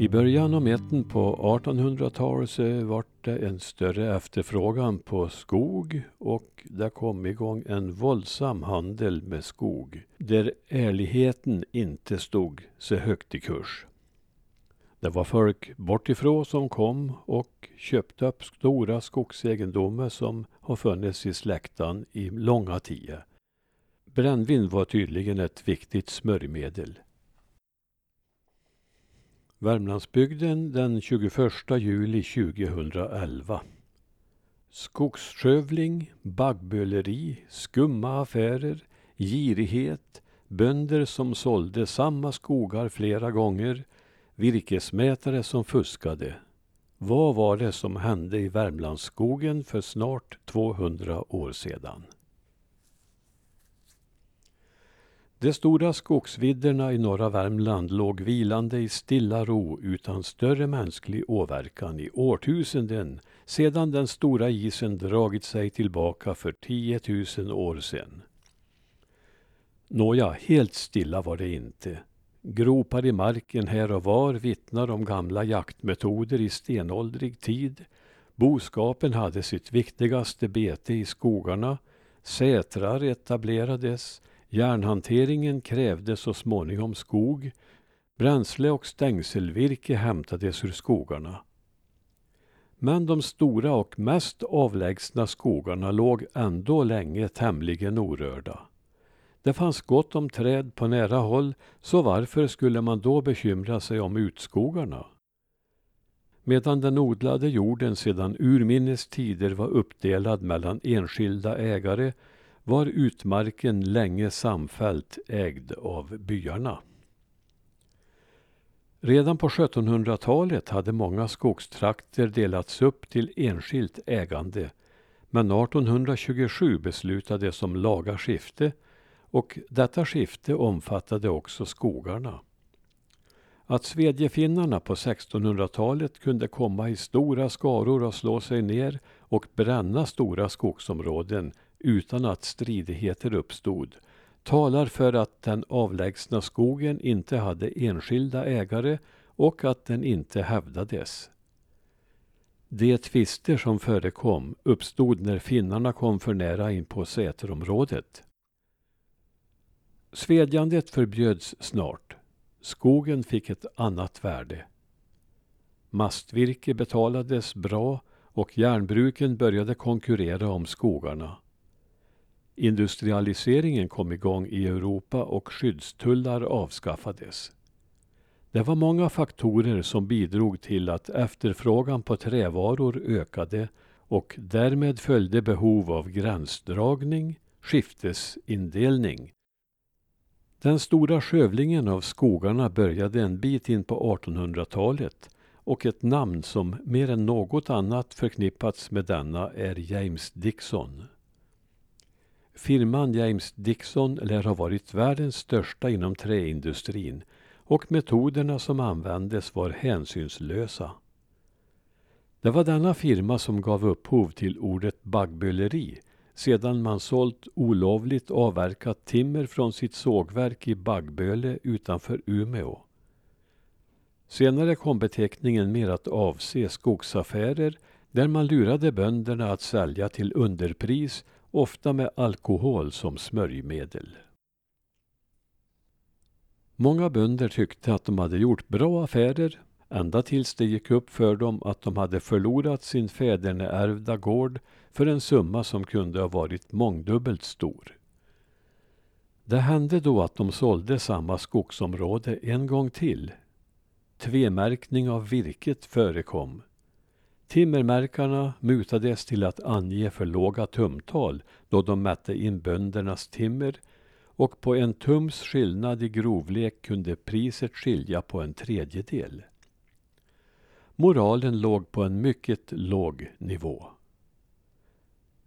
I början av mitten på 1800-talet så vart det en större efterfrågan på skog och det kom igång en våldsam handel med skog där ärligheten inte stod så högt i kurs. Det var folk bortifrån som kom och köpte upp stora skogsegendomar som har funnits i släkten i långa tider. Brännvin var tydligen ett viktigt smörjmedel. Värmlandsbygden den 21 juli 2011. Skogsskövling, baggböleri, skumma affärer, girighet, bönder som sålde samma skogar flera gånger, virkesmätare som fuskade. Vad var det som hände i Värmlandsskogen för snart 200 år sedan? De stora skogsvidderna i norra Värmland låg vilande i stilla ro utan större mänsklig åverkan i årtusenden sedan den stora isen dragit sig tillbaka för 10 000 år sedan. Nåja, helt stilla var det inte. Gropar i marken här och var vittnar om gamla jaktmetoder i stenåldrig tid. Boskapen hade sitt viktigaste bete i skogarna. Sätrar etablerades. Järnhanteringen krävde så småningom skog. Bränsle och stängselvirke hämtades ur skogarna. Men de stora och mest avlägsna skogarna låg ändå länge tämligen orörda. Det fanns gott om träd på nära håll, så varför skulle man då bekymra sig om utskogarna? Medan den odlade jorden sedan urminnes tider var uppdelad mellan enskilda ägare var utmarken länge samfällt ägd av byarna. Redan på 1700-talet hade många skogstrakter delats upp till enskilt ägande men 1827 beslutades om laga skifte och detta skifte omfattade också skogarna. Att svedjefinnarna på 1600-talet kunde komma i stora skaror och slå sig ner och bränna stora skogsområden utan att stridigheter uppstod talar för att den avlägsna skogen inte hade enskilda ägare och att den inte hävdades. De tvister som förekom uppstod när finnarna kom för nära in på säterområdet. Svedjandet förbjöds snart. Skogen fick ett annat värde. Mastvirke betalades bra och järnbruken började konkurrera om skogarna. Industrialiseringen kom igång i Europa och skyddstullar avskaffades. Det var många faktorer som bidrog till att efterfrågan på trävaror ökade och därmed följde behov av gränsdragning, skiftesindelning. Den stora skövlingen av skogarna började en bit in på 1800-talet och ett namn som mer än något annat förknippats med denna är James Dixon. Firman James Dixon lär ha varit världens största inom träindustrin och metoderna som användes var hänsynslösa. Det var denna firma som gav upphov till ordet baggböleri sedan man sålt olovligt avverkat timmer från sitt sågverk i Baggböle utanför Umeå. Senare kom beteckningen mer att avse skogsaffärer där man lurade bönderna att sälja till underpris ofta med alkohol som smörjmedel. Många bönder tyckte att de hade gjort bra affärer ända tills det gick upp för dem att de hade förlorat sin fäderneärvda gård för en summa som kunde ha varit mångdubbelt stor. Det hände då att de sålde samma skogsområde en gång till. Tvemärkning av virket förekom Timmermärkarna mutades till att ange för låga tumtal då de mätte in böndernas timmer och på en tums skillnad i grovlek kunde priset skilja på en tredjedel. Moralen låg på en mycket låg nivå.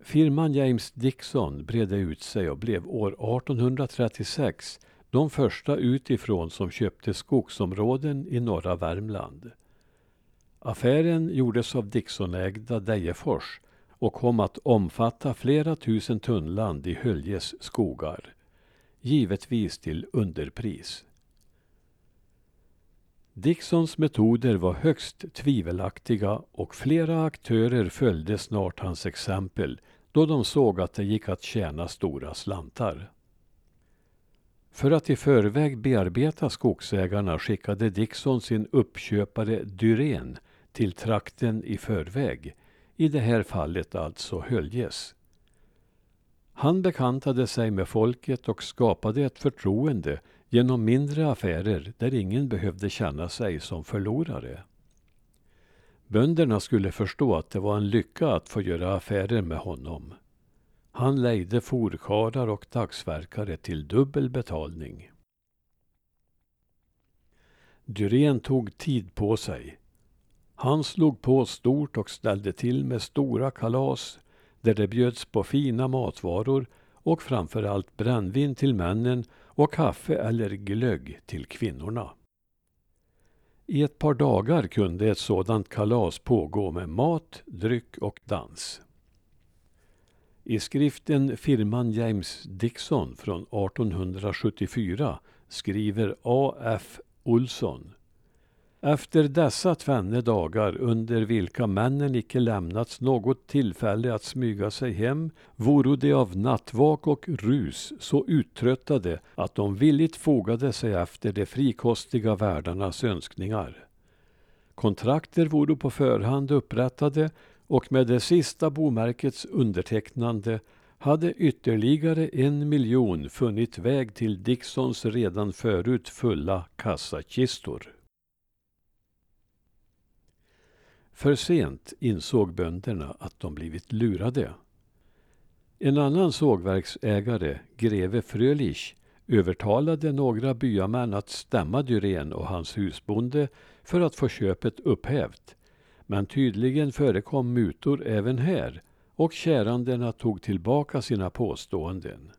Firman James Dixon bredde ut sig och blev år 1836 de första utifrån som köpte skogsområden i norra Värmland. Affären gjordes av Dixonägda Dejefors och kom att omfatta flera tusen tunnland i Höljes skogar. Givetvis till underpris. Dicksons metoder var högst tvivelaktiga och flera aktörer följde snart hans exempel då de såg att det gick att tjäna stora slantar. För att i förväg bearbeta skogsägarna skickade Dickson sin uppköpare Dyrén till trakten i förväg, i det här fallet alltså Höljes. Han bekantade sig med folket och skapade ett förtroende genom mindre affärer där ingen behövde känna sig som förlorare. Bönderna skulle förstå att det var en lycka att få göra affärer med honom. Han lejde forkarlar och dagsverkare till dubbel betalning. Dyrén tog tid på sig. Han slog på stort och ställde till med stora kalas där det bjöds på fina matvaror och framförallt brännvin till männen och kaffe eller glögg till kvinnorna. I ett par dagar kunde ett sådant kalas pågå med mat, dryck och dans. I skriften Firman James Dixon från 1874 skriver A.F. Olson Olsson efter dessa tvenne dagar under vilka männen icke lämnats något tillfälle att smyga sig hem, voro de av nattvak och rus så uttröttade att de villigt fogade sig efter de frikostiga värdarnas önskningar. Kontrakter voro på förhand upprättade och med det sista bomärkets undertecknande hade ytterligare en miljon funnit väg till Dicksons redan förut fulla kassakistor. För sent insåg bönderna att de blivit lurade. En annan sågverksägare, greve Frölich, övertalade några byamän att stämma Dyrén och hans husbonde för att få köpet upphävt. Men tydligen förekom mutor även här och kärandena tog tillbaka sina påståenden.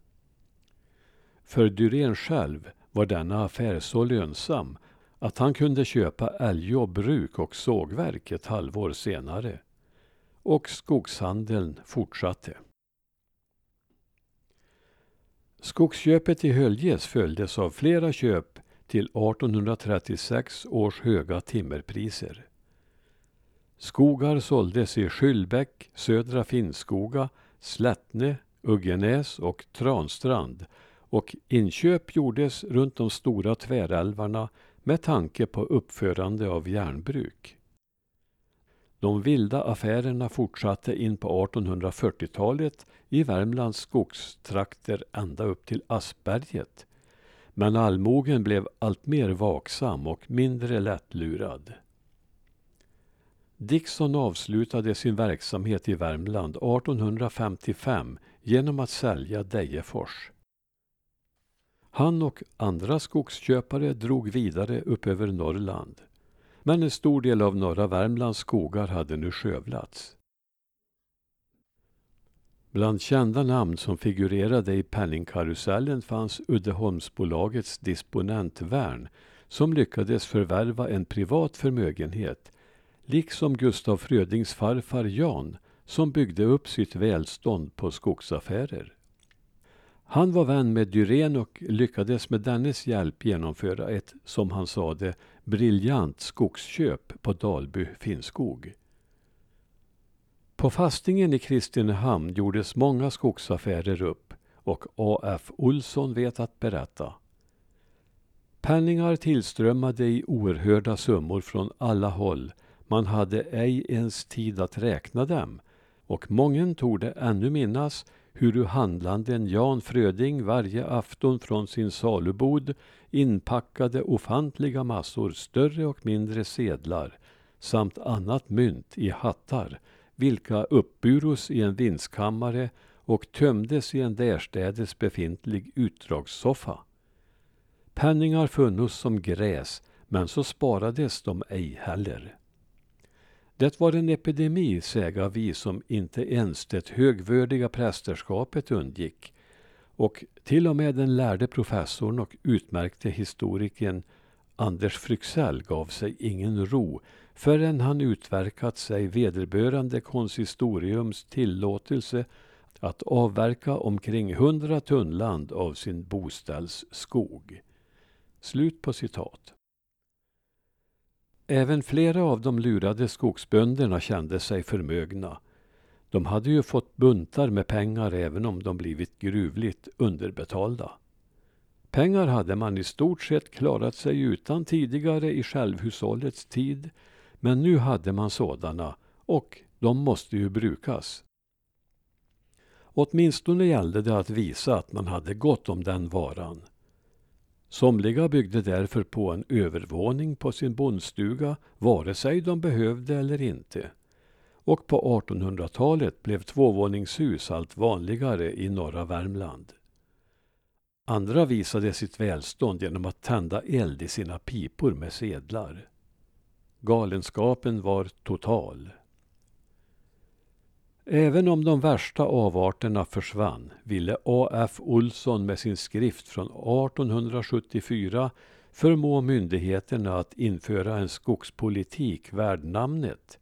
För Dyrén själv var denna affär så lönsam att han kunde köpa Älgå bruk och sågverk ett halvår senare. Och skogshandeln fortsatte. Skogsköpet i Höljes följdes av flera köp till 1836 års höga timmerpriser. Skogar såldes i Skyllbäck, Södra Finnskoga, Slättne, Uggenäs och Transtrand och inköp gjordes runt de stora tvärälvarna med tanke på uppförande av järnbruk. De vilda affärerna fortsatte in på 1840-talet i Värmlands skogstrakter ända upp till Aspberget. Men allmogen blev allt mer vaksam och mindre lättlurad. Dickson avslutade sin verksamhet i Värmland 1855 genom att sälja Dejefors. Han och andra skogsköpare drog vidare upp över Norrland. Men en stor del av norra Värmlands skogar hade nu skövlats. Bland kända namn som figurerade i penningkarusellen fanns Uddeholmsbolagets disponent Wern som lyckades förvärva en privat förmögenhet liksom Gustaf Frödings farfar Jan som byggde upp sitt välstånd på skogsaffärer. Han var vän med Dyrén och lyckades med dennes hjälp genomföra ett, som han sade, briljant skogsköp på Dalby Finnskog. På fastingen i Kristinehamn gjordes många skogsaffärer upp och A.F. Olsson vet att berätta. Penningar tillströmmade i oerhörda summor från alla håll. Man hade ej ens tid att räkna dem och mången torde ännu minnas huru handlanden Jan Fröding varje afton från sin salubod inpackade ofantliga massor större och mindre sedlar samt annat mynt i hattar, vilka uppburos i en vindskammare och tömdes i en därstädes befintlig utdragssoffa. Penningar funnos som gräs, men så sparades de ej heller. Det var en epidemi, säga vi, som inte ens det högvördiga prästerskapet undgick. Och till och med den lärde professorn och utmärkte historikern Anders Fryxell gav sig ingen ro förrän han utverkat sig vederbörande konsistoriums tillåtelse att avverka omkring hundra tunnland av sin boställsskog. Slut på citat. Även flera av de lurade skogsbönderna kände sig förmögna. De hade ju fått buntar med pengar även om de blivit gruvligt underbetalda. Pengar hade man i stort sett klarat sig utan tidigare i självhushållets tid, men nu hade man sådana och de måste ju brukas. Åtminstone gällde det att visa att man hade gott om den varan. Somliga byggde därför på en övervåning på sin bondstuga vare sig de behövde eller inte. Och på 1800-talet blev tvåvåningshus allt vanligare i norra Värmland. Andra visade sitt välstånd genom att tända eld i sina pipor med sedlar. Galenskapen var total. Även om de värsta avarterna försvann ville A.F. Olsson med sin skrift från 1874 förmå myndigheterna att införa en skogspolitik värd namnet.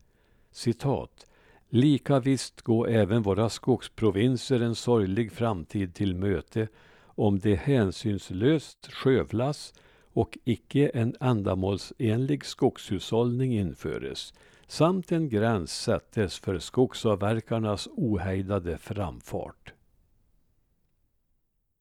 Citat. Lika visst gå även våra skogsprovinser en sorglig framtid till möte om det hänsynslöst skövlas och icke en ändamålsenlig skogshushållning införes samt en gräns sättes för skogsavverkarnas ohejdade framfart.